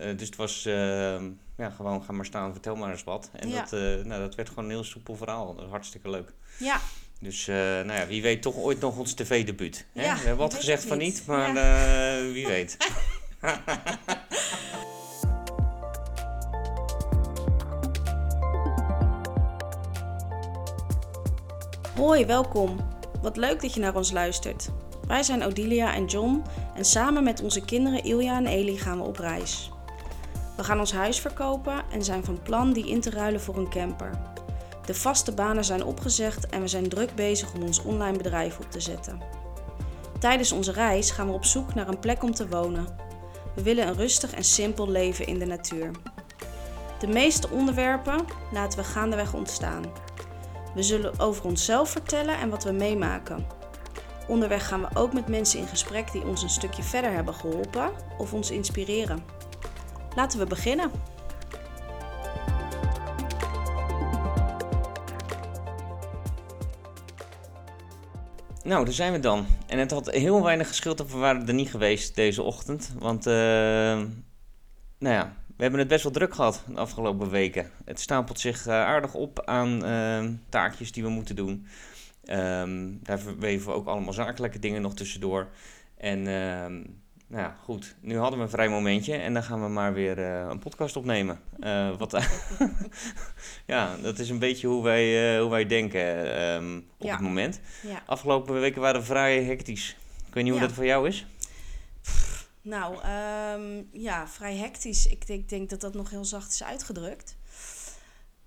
Eh, dus het was eh, ja, gewoon ga maar staan, vertel maar eens wat. En Ja. dat, eh, nou, dat werd gewoon een heel soepel verhaal. Dat was hartstikke leuk. Ja, Dus eh, nou ja, wie weet toch ooit nog ons tv-debuut. Ja, We hebben wat gezegd van niet. maar Ja. eh, wie weet. Hoi, welkom. Wat leuk dat je naar ons luistert. Wij zijn Odilia en John en samen met onze kinderen Ilja en Eli gaan we op reis. We gaan ons huis verkopen en zijn van plan die in te ruilen voor een camper. De vaste banen zijn opgezegd en we zijn druk bezig om ons online bedrijf op te zetten. Tijdens onze reis gaan we op zoek naar een plek om te wonen. We willen een rustig en simpel leven in de natuur. De meeste onderwerpen laten we gaandeweg ontstaan. We zullen over onszelf vertellen en wat we meemaken. Onderweg gaan we ook met mensen in gesprek die ons een stukje verder hebben geholpen of ons inspireren. Laten we beginnen. Nou, daar zijn we dan. En het had heel weinig geschild of we waren er niet geweest deze ochtend. Want, eh, nou ja, we hebben het best wel druk gehad de afgelopen weken. Het stapelt zich eh, aardig op aan eh, taakjes die we moeten doen. Ehm, daar verweven we ook allemaal zakelijke dingen nog tussendoor. En, ehm, nou ja, goed. Nu hadden we een vrij momentje en dan gaan we maar weer eh, een podcast opnemen. Eh, wat, ja, dat is een beetje hoe wij, eh, hoe wij denken ehm, op Ja. het moment. Ja. Afgelopen weken waren vrij hectisch. Ik weet niet hoe dat voor jou is. Nou, ehm, ja, vrij hectisch. Ik denk, ik denk dat dat nog heel zacht is uitgedrukt.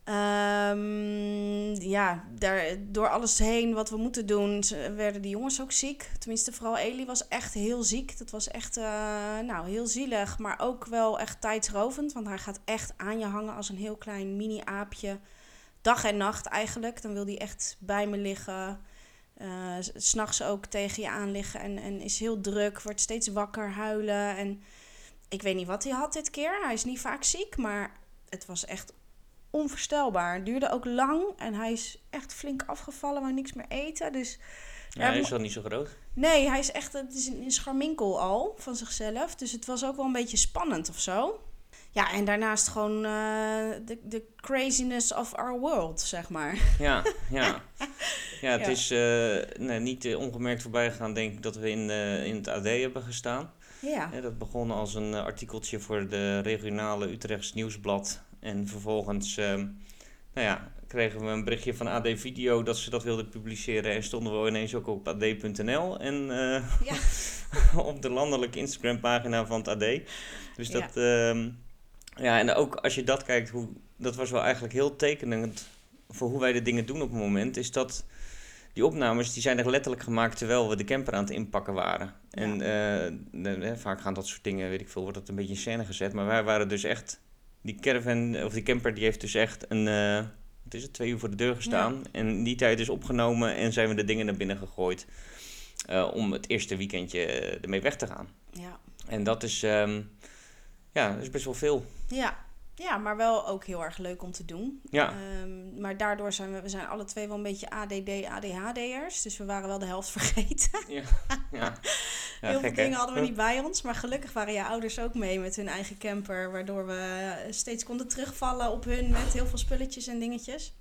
Ehm, ja, daar, door alles heen wat we moeten doen, werden die jongens ook ziek. Tenminste, vooral Eli was echt heel ziek. Dat was echt eh, nou, heel zielig, maar ook wel echt tijdsrovend. Want hij gaat echt aan je hangen als een heel klein mini-aapje. Dag en nacht eigenlijk. Dan wil hij echt bij me liggen. S S'nachts ook tegen je aan liggen en, en is heel druk, wordt steeds wakker, huilen. En ik weet niet wat hij had dit keer. Hij is niet vaak ziek, maar het was echt onvoorstelbaar. Het duurde ook lang en hij is echt flink afgevallen, wou niks meer eten. Dus Ja, hij is wel niet zo groot. nee, hij is echt het is een scharminkel al van zichzelf. Dus het was ook wel een beetje spannend of zo. Ja, en daarnaast gewoon eh, de, craziness of our world, zeg maar. Ja, ja. Ja, het Ja. is eh, nee, niet eh, ongemerkt voorbij gegaan, denk ik, dat we in, in het AD hebben gestaan. Ja, Hè, dat begon als een artikeltje voor de regionale Utrechts Nieuwsblad. En vervolgens ehm, nou ja, kregen we een berichtje van AD Video dat ze dat wilden publiceren. En stonden we ineens ook op ad.nl en eh, ja. op de landelijke Instagram pagina van het AD. Dus Ja. dat, ehm, ja, en ook als je dat kijkt, hoe, dat was wel eigenlijk heel tekenend voor hoe wij de dingen doen op het moment, is dat die opnames die zijn er letterlijk gemaakt terwijl we de camper aan het inpakken waren. En eh, de- vaak gaan dat soort dingen, weet ik veel, wordt dat een beetje in scène gezet. Maar wij waren dus echt, die caravan, of die camper, die heeft dus echt een, eh, wat is het, twee uur voor de deur gestaan. En die tijd is opgenomen en zijn we de dingen naar binnen gegooid. eh, om het eerste weekendje ermee weg te gaan. ja. En dat is, ehm, ja, dat is best wel veel. Ja. ja, maar wel ook heel erg leuk om te doen. Ja. Ehm, maar daardoor zijn we, we zijn alle twee wel een beetje ADD, ADHD'ers. Dus we waren wel de helft vergeten. Ja, ja. heel gek, veel hè? dingen hadden we niet bij ons. Maar gelukkig waren je ouders ook mee met hun eigen camper. Waardoor we steeds konden terugvallen op hun met heel veel spulletjes en dingetjes.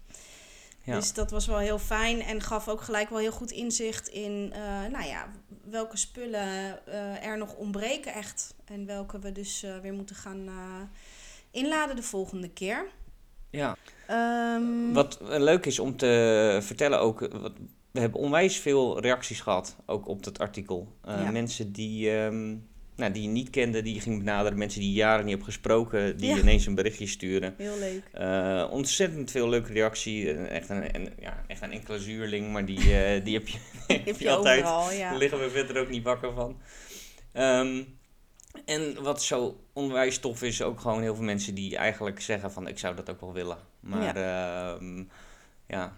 Ja. Dus dat was wel heel fijn en gaf ook gelijk wel heel goed inzicht in eh, nou ja, welke spullen eh, er nog ontbreken echt. En welke we dus eh, weer moeten gaan inladen de volgende keer. ja. Ehm, Wat leuk is om te vertellen ook, wat, we hebben onwijs veel reacties gehad, ook op dat artikel. Eh, Ja. Mensen die, ehm, nou, die je niet kenden, die je ging benaderen. Mensen die je jaren niet hebt gesproken, die Ja. ineens een berichtje sturen. Heel leuk. Eh, ontzettend veel leuke reactie. Eh, Echt een, en, ja, echt een enkele zuurling, maar die, die heb je, heb je je altijd. overal, ja. Daar liggen we verder ook niet wakker van. Ehm, en wat zo onwijs tof is, ook gewoon heel veel mensen die eigenlijk zeggen van ik zou dat ook wel willen. Maar ja, ja het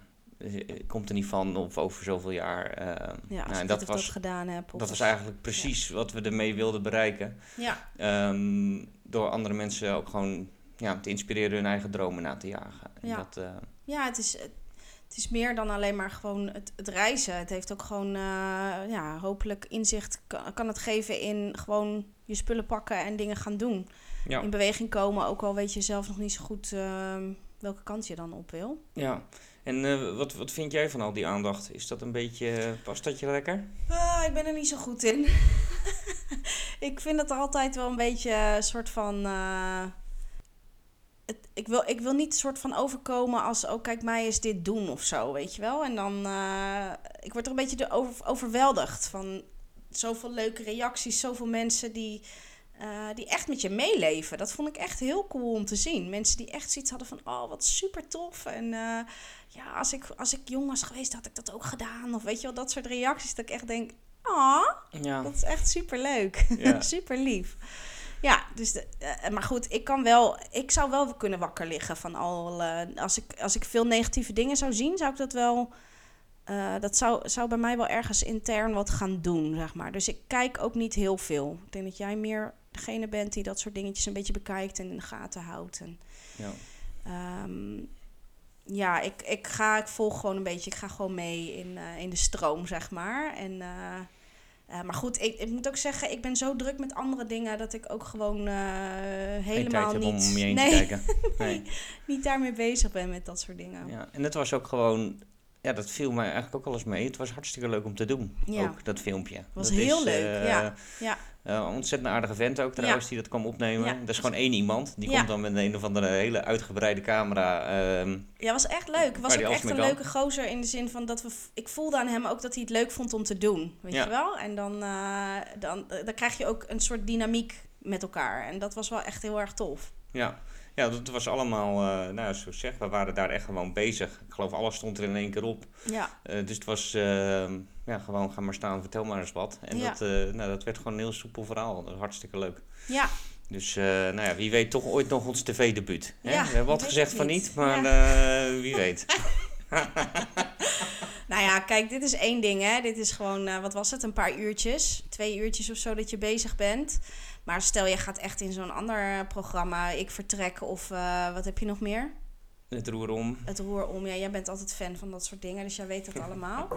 komt er niet van of over zoveel jaar. ehm, Ja, als nou, en ik dat, dat, was, gedaan heb. dat was eigenlijk precies wat we ermee wilden bereiken. Ja, Ehm, door andere mensen ook gewoon ja, te inspireren hun eigen dromen na te jagen. En Ja. dat, eh, ja het, is, het is meer dan alleen maar gewoon het, het reizen. Het heeft ook gewoon, eh, ja, hopelijk inzicht kan, kan het geven in gewoon je spullen pakken en dingen gaan doen. Ja. in beweging komen. Ook al weet je zelf nog niet zo goed ehm, welke kant je dan op wil. Ja. En eh, wat, wat vind jij van al die aandacht? Is dat een beetje, past dat je lekker? Ah, ik ben er niet zo goed in. ik vind het altijd wel een beetje een soort van. eh, het, ik, wil, ik wil niet een soort van overkomen als, oh kijk mij eens dit doen of zo, weet je wel. En dan, eh, ik word er een beetje over, overweldigd van zoveel leuke reacties, zoveel mensen die, eh, die echt met je meeleven. Dat vond ik echt heel cool om te zien. Mensen die echt zoiets hadden van, oh wat super tof. En eh, ja, als ik, als ik jong was geweest, had ik dat ook gedaan. Of weet je wel, dat soort reacties dat ik echt denk, ah, Ja. dat is echt super leuk. Ja. super lief. Ja, dus de, eh, maar goed, ik kan wel, ik zou wel kunnen wakker liggen van al, eh, als, ik, als ik veel negatieve dingen zou zien, zou ik dat wel, eh, dat zou, zou bij mij wel ergens intern wat gaan doen, zeg maar. Dus ik kijk ook niet heel veel. Ik denk dat jij meer degene bent die dat soort dingetjes een beetje bekijkt en in de gaten houdt. En, Ja. Ehm, ja, ik, ik, ga, ik volg gewoon een beetje, ik ga gewoon mee in, eh, in de stroom, zeg maar. En, eh, eh, maar goed, ik, ik moet ook zeggen, ik ben zo druk met andere dingen dat ik ook gewoon helemaal om niet, om. Nee. niet daarmee bezig ben met dat soort dingen. Ja. En het was ook gewoon, ja, dat viel mij eigenlijk ook alles mee. Het was hartstikke leuk om te doen, Ja. ook dat filmpje. Was Dat heel is, leuk, eh, ja. Ja. eh, ontzettend aardige vent ook trouwens, die dat kwam opnemen. Ja. Dat is gewoon één iemand. Die komt dan met een of andere hele uitgebreide camera. ehm, Ja, was echt leuk. Het was ook echt een kan. leuke gozer in de zin van dat we... Ik voelde aan hem ook dat hij het leuk vond om te doen. Weet je wel? En dan, eh, dan, dan krijg je ook een soort dynamiek met elkaar. En dat was wel echt heel erg tof. ja. Ja, dat was allemaal, eh, nou zo zeg, we waren daar echt gewoon bezig. Ik geloof alles stond er in één keer op. Ja, Eh, dus het was, ehm, ja, gewoon ga maar staan, vertel maar eens wat. En Ja. dat, nou, dat werd gewoon een heel soepel verhaal. Dat was hartstikke leuk. ja. Dus nou ja, wie weet toch ooit nog ons tv-debuut. Ja, we hebben wat gezegd van niet. maar wie weet. Nou ja, kijk, dit is één ding, hè. Dit is gewoon, eh, wat was het, een paar uurtjes. Twee uurtjes of zo dat je bezig bent. Maar stel, je gaat echt in zo'n ander programma, Ik Vertrek of eh, wat heb je nog meer? Het roer om. Het Roer Om. Ja, jij bent altijd fan van dat soort dingen, dus jij weet dat allemaal.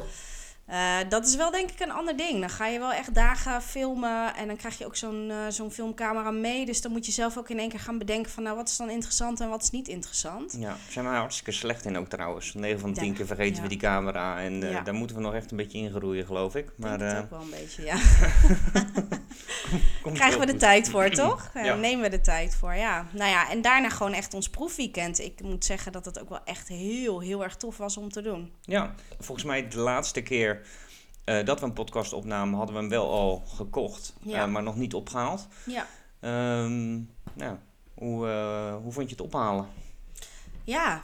Eh, dat is wel denk ik een ander ding. Dan ga je wel echt dagen filmen en dan krijg je ook zo'n eh, zo'n filmcamera mee. Dus dan moet je zelf ook in één keer gaan bedenken van... nou, wat is dan interessant en wat is niet interessant. Ja, daar zijn we hartstikke slecht in ook trouwens. 9 van de 10 Ja, keer vergeten ja. we die camera. En eh, Ja. daar moeten we nog echt een beetje in groeien, geloof ik. Maar denk het ook wel een beetje, ja. Krijgen we de goed. tijd voor, toch? Ja. Nemen we de tijd voor, ja. Nou ja, en daarna gewoon echt ons proefweekend. Ik moet zeggen dat het ook wel echt heel, heel erg tof was om te doen. Ja, volgens mij de laatste keer eh, dat we een podcast opnamen, hadden we hem wel al gekocht. Ja. eh, maar nog niet opgehaald. Ja. Ehm, nou, hoe, eh, hoe vond je het ophalen? Ja,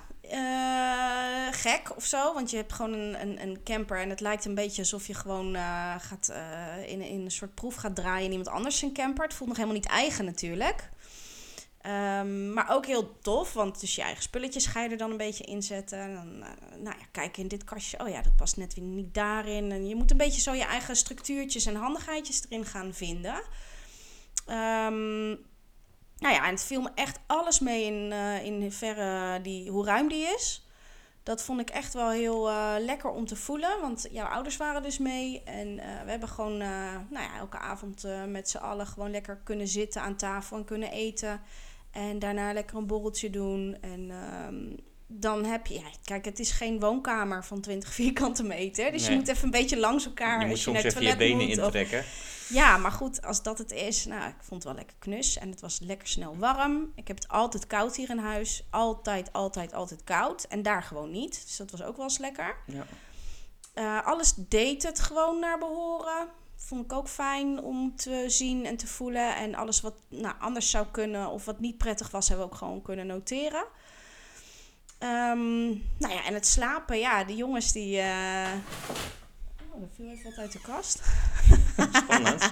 gek of zo. Want je hebt gewoon een, een, een camper en het lijkt een beetje alsof je gewoon gaat, in, in een soort proef gaat draaien in iemand anders zijn camper. Het voelt nog helemaal niet eigen natuurlijk. Ehm, maar ook heel tof, want dus je eigen spulletjes ga je er dan een beetje inzetten. En dan, eh, nou ja, kijk in dit kastje. Oh ja, dat past net weer niet daarin. En je moet een beetje zo je eigen structuurtjes en handigheidjes erin gaan vinden. Ehm, nou ja, en het viel me echt alles mee in, eh in hoeverre die, hoe ruim die is. Dat vond ik echt wel heel eh, lekker om te voelen. Want jouw ouders waren dus mee. En we hebben gewoon nou ja, elke avond met z'n allen gewoon lekker kunnen zitten aan tafel en kunnen eten. En daarna lekker een borreltje doen. En ehm, dan heb je... Ja, kijk, het is geen woonkamer van 20 vierkante meter. Dus Nee. je moet even een beetje langs elkaar je moet als je soms naar het even je toilet benen moet. of- intrekken. ja, maar goed, als dat het is, nou, ik vond het wel lekker knus en het was lekker snel warm. Ik heb het altijd koud hier in huis. Altijd, altijd, altijd koud. En daar gewoon niet. Dus dat was ook wel eens lekker. Ja. Eh, alles deed het gewoon naar behoren. Vond ik ook fijn om te zien en te voelen. En alles wat nou, anders zou kunnen of wat niet prettig was, hebben we ook gewoon kunnen noteren. Ehm, nou ja, en het slapen, ja, de jongens die. eh Oh, er viel even wat uit de kast. Spannend.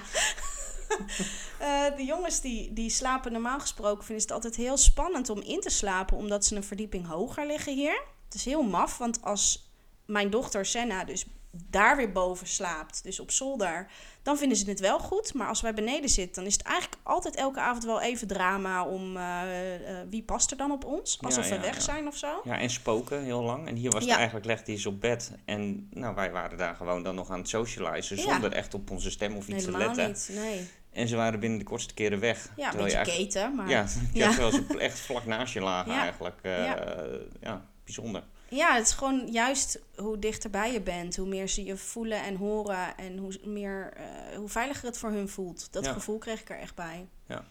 Eh, de jongens die, die slapen normaal gesproken vinden het altijd heel spannend om in te slapen, omdat ze een verdieping hoger liggen hier. Het is heel maf, want als mijn dochter Senna dus daar weer boven slaapt, dus op zolder, dan vinden ze het wel goed. Maar als wij beneden zitten, dan is het eigenlijk altijd elke avond wel even drama om eh, eh, wie past er dan op ons, Ja, alsof we weg ja. zijn of zo. Ja, en spoken heel lang. En hier was het eigenlijk, legde hij ze op bed. En nou, wij waren daar gewoon dan nog aan het socializen. Zonder echt op onze stem of iets te letten. niet, nee. En ze waren binnen de kortste keren weg. Ja, een beetje keten, maar... Ja, Ja. terwijl ze echt vlak naast je lagen eigenlijk. Eh, ja. bijzonder. Ja, het is gewoon juist hoe dichterbij je bent, hoe meer ze je voelen en horen en hoe meer, eh, hoe veiliger het voor hun voelt. Dat Ja. gevoel kreeg ik er echt bij. Ja.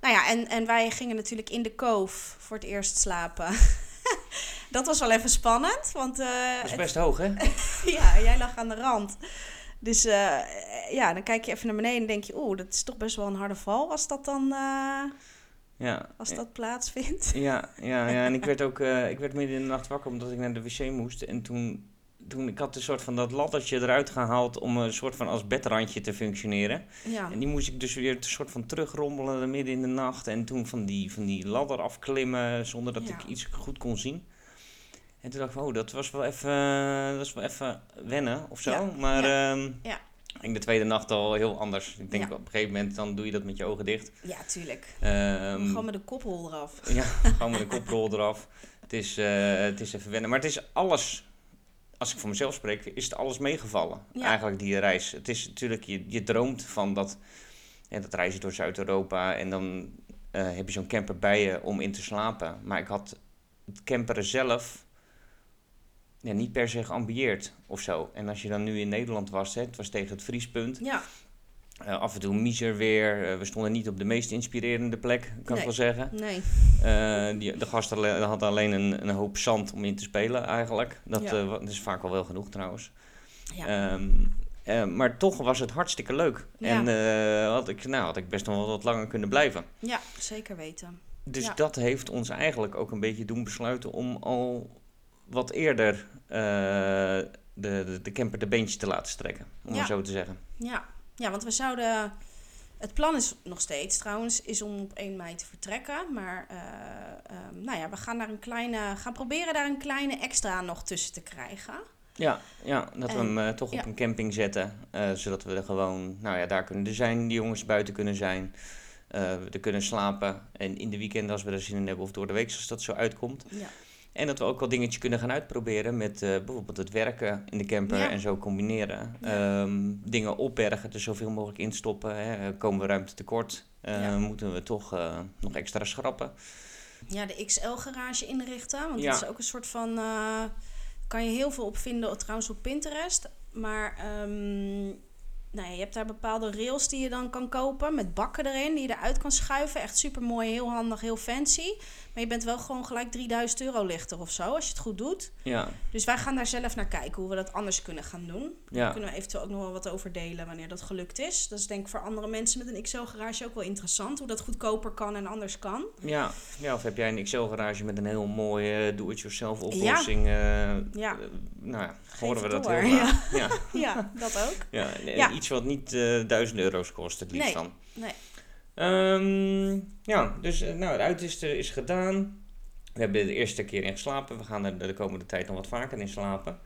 Nou ja, en, en wij gingen natuurlijk in de koof voor het eerst slapen. dat was wel even spannend, want eh, Dat is best hoog, hè? ja, jij lag aan de rand. Dus eh, ja, dan kijk je even naar beneden en denk je, oeh, dat is toch best wel een harde val als dat dan Ja. als dat plaatsvindt. Ja, ja, ja, en ik werd ook eh, ik werd midden in de nacht wakker omdat ik naar de wc moest. En toen, toen ik had een soort van dat laddertje eruit gehaald om een soort van als bedrandje te functioneren. Ja. En die moest ik dus weer een soort van terugrommelen midden in de nacht. En toen van die, van die ladder afklimmen zonder dat Ja. ik iets goed kon zien. En toen dacht ik, oh, dat was wel even, dat was wel even wennen of zo. Ja, Maar ja, ehm, ja. In de tweede nacht al heel anders. Ik denk Ja. op een gegeven moment dan doe je dat met je ogen dicht. ja, tuurlijk. Ehm, Gewoon met de koprol eraf. ja, gewoon met een koprol eraf. Het is, eh, het is even wennen. Maar het is alles, als ik voor mezelf spreek, is het alles meegevallen. Ja. Eigenlijk die reis. Het is natuurlijk, je, je droomt van dat, ja, dat reizen door Zuid-Europa. En dan eh, heb je zo'n camper bij je om in te slapen. Maar ik had het camperen zelf ja, niet per se geambieerd of zo. En als je dan nu in Nederland was, hè, het was tegen het vriespunt. Ja, Eh, af en toe miser weer. Eh, we stonden niet op de meest inspirerende plek, kan Nee. ik wel zeggen. nee. Eh, die, de gasten hadden alleen een, een hoop zand om in te spelen eigenlijk. Dat, Ja. dat is vaak al wel genoeg trouwens. Ja. Ehm, eh, maar toch was het hartstikke leuk. Ja. En had, ik, nou, had ik best nog wel wat langer kunnen blijven. ja, zeker weten. Dus dat heeft ons eigenlijk ook een beetje doen besluiten om al wat eerder eh, de, de, de camper de beentje te laten strekken. Om Ja. maar zo te zeggen. Ja. ja, want we zouden... Het plan is nog steeds trouwens, is om op 1 mei te vertrekken. Maar eh, ehm, nou ja, we gaan, daar een kleine, gaan proberen daar een kleine extra nog tussen te krijgen. Ja, ja dat we hem eh, toch op een camping zetten. zodat we er gewoon, nou ja, daar kunnen zijn, die jongens buiten kunnen zijn. er kunnen slapen. En in de weekend als we er zin in hebben, of door de week als dat zo uitkomt. Ja, En dat we ook wel dingetjes kunnen gaan uitproberen met eh, bijvoorbeeld het werken in de camper Ja. en zo combineren. Ja. Ehm, dingen opbergen, er zoveel mogelijk instoppen. Hè. Komen we ruimte tekort, eh, Ja. moeten we toch eh, nog extra schrappen. ja de XL-garage inrichten. Want dat is ook een soort van... eh kan je heel veel op vinden, trouwens op Pinterest. Maar ehm, nou ja, je hebt daar bepaalde rails die je dan kan kopen. Met bakken erin, die je eruit kan schuiven. Echt super mooi, heel handig, heel fancy. Maar je bent wel gewoon gelijk 3000 euro lichter of zo, als je het goed doet. Ja, Dus wij gaan daar zelf naar kijken hoe we dat anders kunnen gaan doen. Daar ja. kunnen we eventueel ook nog wel wat over delen wanneer dat gelukt is. Dat is denk ik voor andere mensen met een XL-garage ook wel interessant. Hoe dat goedkoper kan en anders kan. Ja, ja, of heb jij een Excel-garage met een heel mooie eh, do-it-yourself oplossing? eh, Ja. eh, nou ja, horen we dat door, heel graag. Ja. Ja, dat ook. Ja, Ja. Iets wat niet eh duizend euro's kost, het liefst Nee. dan. Nee. Ehm, ja, dus eh, nou, het uittesten is gedaan. We hebben de eerste keer in geslapen. We gaan er de komende tijd nog wat vaker in slapen.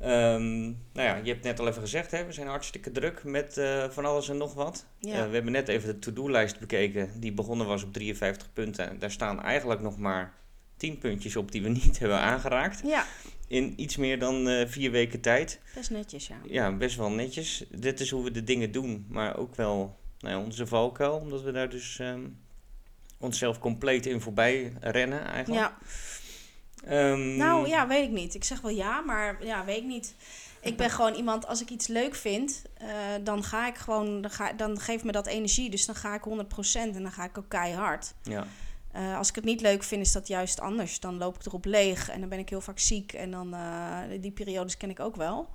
Ehm, nou ja, je hebt net al even gezegd, hè, we zijn hartstikke druk met eh, van alles en nog wat. Ja. We hebben net even de to-do-lijst bekeken, die begonnen was op 53 punten. Daar staan eigenlijk nog maar 10 puntjes op die we niet hebben aangeraakt. Ja, In iets meer dan eh, vier weken tijd. best netjes, ja. Ja, best wel netjes. Dit is hoe we de dingen doen, maar ook wel nou ja, onze valkuil, omdat we daar dus ehm, onszelf compleet in voorbij rennen eigenlijk. Ja, Ehm, nou ja, weet ik niet. Ik zeg wel ja, maar ja, weet ik niet. Ik ben gewoon iemand, als ik iets leuk vind, eh, dan ga ik gewoon, dan, ga, dan geeft me dat energie. Dus dan ga ik 100% en dan ga ik ook keihard. Ja, Eh, als ik het niet leuk vind, is dat juist anders. Dan loop ik erop leeg en dan ben ik heel vaak ziek. En dan, eh, die periodes ken ik ook wel.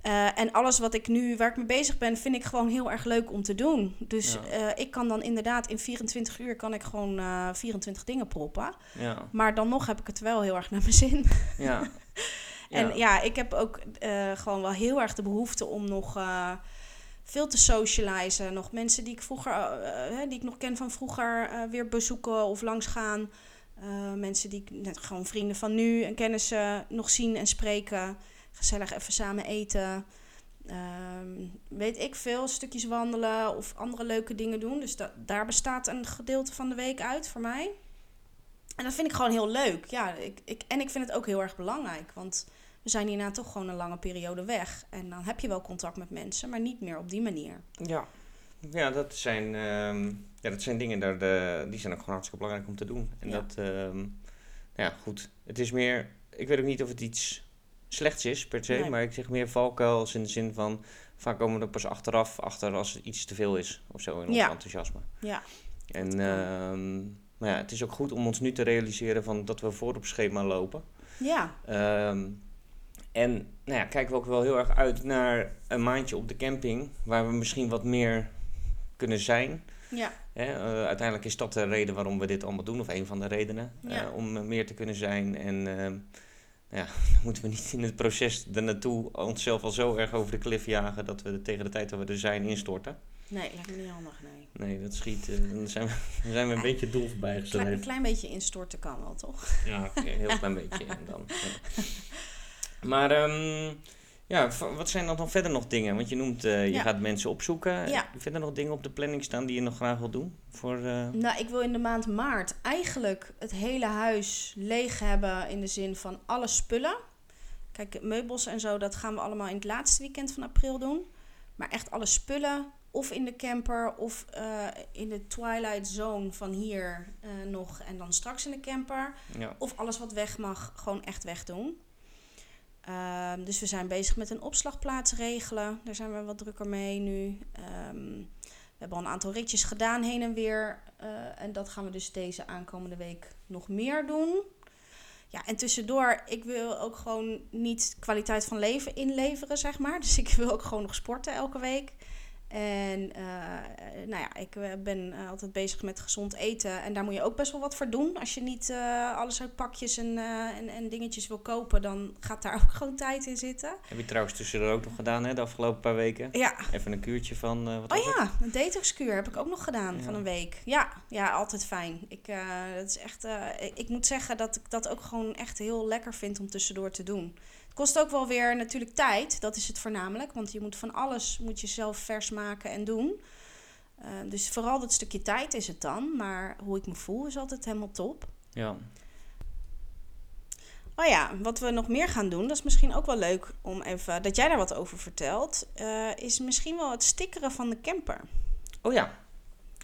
Eh, en alles wat ik nu, waar ik mee bezig ben, vind ik gewoon heel erg leuk om te doen. Dus Ja. ik kan dan inderdaad in 24 uur kan ik gewoon eh 24 dingen proppen. ja, Maar dan nog heb ik het wel heel erg naar mijn zin. ja. En ja, ik heb ook gewoon wel heel erg de behoefte om nog veel te socializen. Nog mensen die ik vroeger, eh, eh, die ik nog ken van vroeger, eh, weer bezoeken of langs gaan. Eh, mensen die ik net gewoon vrienden van nu en kennissen nog zien en spreken. Gezellig even samen eten. Ehm, weet ik veel, stukjes wandelen of andere leuke dingen doen. Dus da- daar bestaat een gedeelte van de week uit voor mij. En dat vind ik gewoon heel leuk. Ja, ik, ik, en ik vind het ook heel erg belangrijk. Want we zijn hierna toch gewoon een lange periode weg. En dan heb je wel contact met mensen, maar niet meer op die manier. Ja. ja, dat zijn, ehm, ja, dat zijn dingen daar, de, die zijn ook gewoon hartstikke belangrijk om te doen. En Ja. dat, ehm, ja, goed. Het is meer, ik weet ook niet of het iets slechts is per se, Nee. maar ik zeg meer valkuils in de zin van, vaak komen we er pas achteraf achter als het iets te veel is of zo in ons Ja. enthousiasme. Ja, En ehm, maar ja, het is ook goed om ons nu te realiseren van dat we voor op schema lopen. ja, en nou ja, kijken we ook wel heel erg uit naar een maandje op de camping, waar we misschien wat meer kunnen zijn. ja, Hè? eh, uiteindelijk is dat de reden waarom we dit allemaal doen, of een van de redenen, Ja. eh, om eh, meer te kunnen zijn. En ehm, nou ja, dan moeten we niet in het proces ernaartoe onszelf al zo erg over de klif jagen dat we tegen de tijd dat we er zijn instorten. nee, lijkt me niet handig, nee. Nee, dat schiet. eh, dan zijn we, dan zijn we een beetje doel voorbij een klein beetje instorten kan wel, toch? Ja, een heel klein beetje. En dan, ja. Maar ehm, ja, wat zijn dan dan verder nog dingen? Want je noemt, eh, je Ja. gaat mensen opzoeken. Ja. Verder nog dingen op de planning staan die je nog graag wil doen? Voor, eh, Nou, ik wil in de maand maart eigenlijk het hele huis leeg hebben in de zin van alle spullen. Kijk, meubels en zo, dat gaan we allemaal in het laatste weekend van april doen. Maar echt alle spullen, of in de camper, of eh, in de twilight zone van hier eh, nog. En dan straks in de camper. ja. Of alles wat weg mag, gewoon echt wegdoen. Ehm, dus we zijn bezig met een opslagplaats regelen. Daar zijn we wat drukker mee nu. Ehm, we hebben al een aantal ritjes gedaan heen en weer. eh, en dat gaan we dus deze aankomende week nog meer doen. Ja, en tussendoor, ik wil ook gewoon niet kwaliteit van leven inleveren, zeg maar. Dus ik wil ook gewoon nog sporten elke week. En eh, nou ja, ik eh, ben eh, altijd bezig met gezond eten. En daar moet je ook best wel wat voor doen. Als je niet alles uit pakjes en, en, en dingetjes wil kopen, dan gaat daar ook gewoon tijd in zitten. Heb je trouwens tussendoor ook nog gedaan hè, de afgelopen paar weken? Ja, Even een kuurtje van, wat oh het? ja, een detoxkuur heb ik ook nog gedaan Ja. van een week. Ja, ja altijd fijn. Ik, dat is echt, ik, ik moet zeggen dat ik dat ook gewoon echt heel lekker vind om tussendoor te doen. Kost ook wel weer natuurlijk tijd, dat is het voornamelijk. Want je moet van alles moet je zelf vers maken en doen. Eh, dus vooral dat stukje tijd is het dan. Maar hoe ik me voel is altijd helemaal top. Ja. Oh ja, wat we nog meer gaan doen, dat is misschien ook wel leuk om even dat jij daar wat over vertelt. eh, is misschien wel het stickeren van de camper. Oh ja.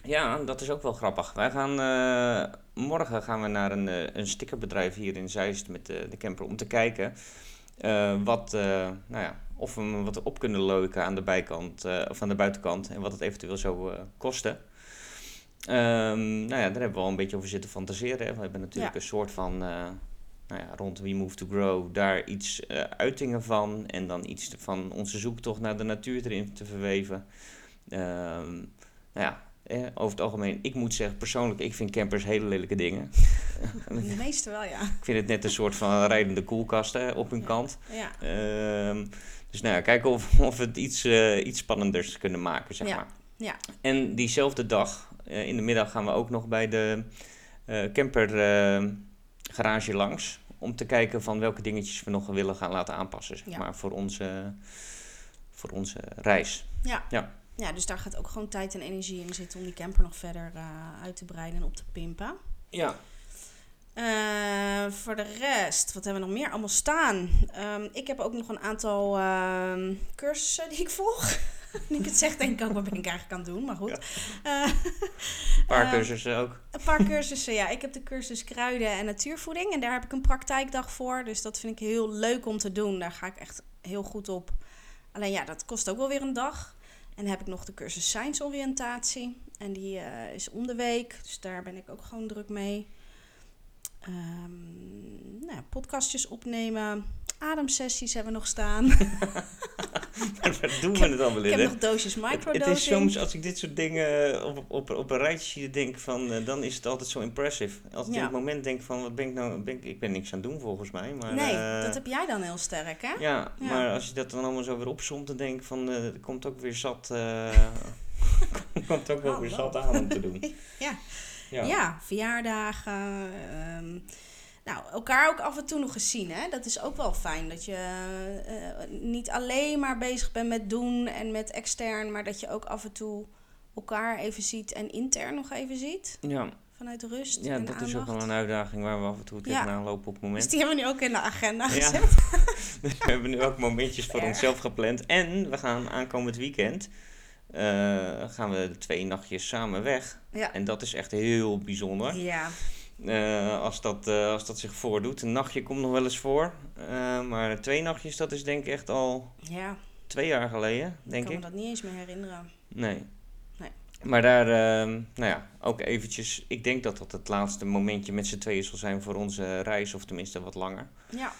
Ja, dat is ook wel grappig. Wij gaan, eh, morgen gaan we naar een, eh, een stickerbedrijf hier in Zeist met de, de camper om te kijken wat, eh, nou ja, of we hem wat op kunnen leuken aan de bijkant eh, of aan de buitenkant en wat het eventueel zou eh, kosten. Ehm, nou ja, daar hebben we al een beetje over zitten fantaseren. Hè. We hebben natuurlijk Ja. een soort van, eh, nou ja, rond We Move to Grow, daar iets eh, uitingen van en dan iets van onze zoektocht naar de natuur erin te verweven. Ehm, nou ja, eh, over het algemeen, ik moet zeggen, persoonlijk, ik vind campers hele lelijke dingen. De meeste wel, ja. Ik vind het net een soort van rijdende koelkasten op hun Ja. kant. Ja, Ehm, dus nou ja, kijken of, of we het iets, eh, iets spannenders kunnen maken, zeg Ja, maar. ja. En diezelfde dag, eh, in de middag, gaan we ook nog bij de camper eh, garage langs. Om te kijken van welke dingetjes we nog willen gaan laten aanpassen, zeg maar, voor onze, voor onze reis. Ja. Ja. Ja, dus daar gaat ook gewoon tijd en energie in zitten om die camper nog verder eh, uit te breiden en op te pimpen. Ja, Eh, voor de rest, wat hebben we nog meer allemaal staan? Ehm, ik heb ook nog een aantal ehm, cursussen die ik volg. nu ik het zeg, denk ik ook, wat ben ik eigenlijk aan het doen? Maar goed. Eh, een paar Ehm, cursussen ook. een paar cursussen, ja. Ik heb de cursus kruiden en natuurvoeding. En daar heb ik een praktijkdag voor. Dus dat vind ik heel leuk om te doen. Daar ga ik echt heel goed op. Alleen ja, dat kost ook wel weer een dag. En dan heb ik nog de cursus Science Oriëntatie. En die eh, is om de week. Dus daar ben ik ook gewoon druk mee. Ehm, nou, podcastjes opnemen. Ademsessies hebben we nog staan. Waar doen we het allemaal ik in, heb hè? nog doosjes microdosing. het is soms, als ik dit soort dingen op, op, op een rijtje zie, denk van, eh, dan is het altijd zo impressive. Als ik Ja. in het moment denk van, wat ben ik nou, ben ik, ik ben niks aan het doen volgens mij. Maar, nee, eh, dat heb jij dan heel sterk, hè? ja, Ja. maar als je dat dan allemaal zo weer opzomt, dan denk ik van, eh, er komt ook weer zat, eh, komt ook wel weer Hallo. zat aan om te doen. Ja. Ja. Ja, verjaardagen. ehm, nou, elkaar ook af en toe nog eens zien. Hè? Dat is ook wel fijn. Dat je eh, niet alleen maar bezig bent met doen en met extern, maar dat je ook af en toe elkaar even ziet en intern nog even ziet. Ja, Vanuit rust. ja en dat is ook wel een uitdaging waar we af en toe Ja. tegenaan lopen op het Dus moment. die hebben we nu ook in de agenda Ja. gezet. Dus we hebben nu ook momentjes voor onszelf gepland. En we gaan aankomend weekend eh, gaan we twee nachtjes samen weg. Ja. En dat is echt heel bijzonder. Ja. Eh, als, dat, eh, als dat zich voordoet. Een nachtje komt nog wel eens voor. eh, maar twee nachtjes, dat is denk ik echt al Ja, twee jaar geleden, ik denk kan ik. me dat niet eens meer herinneren. Nee. Nee. Maar daar, ehm, nou ja, ook eventjes. Ik denk dat dat het laatste momentje met z'n tweeën zal zijn voor onze reis, of tenminste wat langer. Ja,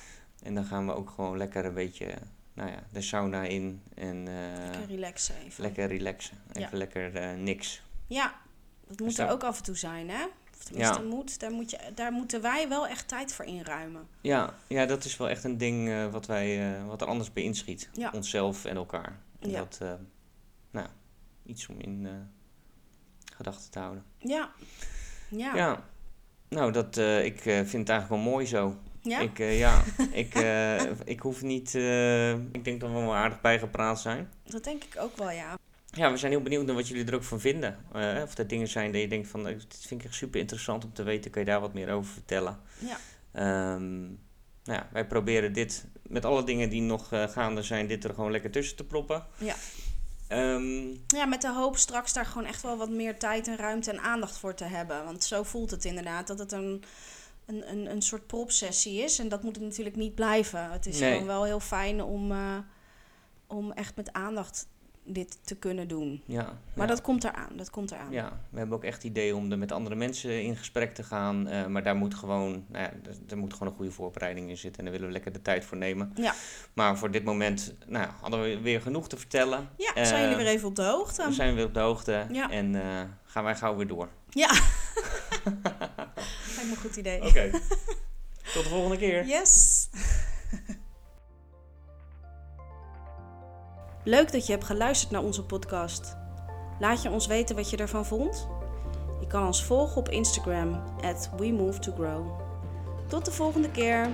En dan gaan we ook gewoon lekker een beetje, nou ja, de sauna in en lekker lekker, relaxen even. relaxen. Even Ja. lekker niks. Ja, dat moet Dus er ook af en toe zijn, hè? Of tenminste, Ja. moet, daar, moet je, daar moeten wij wel echt tijd voor inruimen. Ja, ja, dat is wel echt een ding eh, wat, wij, eh, wat er anders bij inschiet. Ja. Onszelf en elkaar. En Ja. dat, eh, nou, iets om in gedachten te houden. Ja. Ja. Ja, nou, dat, ik vind het eigenlijk wel mooi zo. Ja? Ik, ja, ik, ik hoef niet. ik denk dat we wel aardig bijgepraat zijn. Dat denk ik ook wel, ja. Ja, we zijn heel benieuwd naar wat jullie er ook van vinden. Eh, of er dingen zijn dat je denkt van, eh, dit vind ik echt super interessant om te weten. Kan je daar wat meer over vertellen? Ja. Ehm, nou ja, wij proberen dit, met alle dingen die nog eh, gaande zijn, dit er gewoon lekker tussen te proppen. Ja. Ehm, Ja, met de hoop straks daar gewoon echt wel wat meer tijd en ruimte en aandacht voor te hebben. Want zo voelt het inderdaad, dat het een, een, een, een soort propsessie is. En dat moet het natuurlijk niet blijven. Het is Nee. gewoon wel heel fijn om, om echt met aandacht dit te kunnen doen. ja, Maar ja. dat komt eraan, dat komt eraan. Ja, we hebben ook echt het idee om er met andere mensen in gesprek te gaan. eh, maar daar moet gewoon, nou ja, er moet gewoon een goede voorbereiding in zitten. En daar willen we lekker de tijd voor nemen. Ja. Maar voor dit moment nou, hadden we weer genoeg te vertellen. Ja, Eh, zijn jullie weer even op de hoogte? We zijn weer op de hoogte. Ja. En eh, gaan wij gauw weer door. Ja. Lijkt me een goed idee. Oké. Tot de volgende keer. Yes. Leuk dat je hebt geluisterd naar onze podcast. Laat je ons weten wat je ervan vond. Je kan ons volgen op Instagram at We Move to Grow. Tot de volgende keer.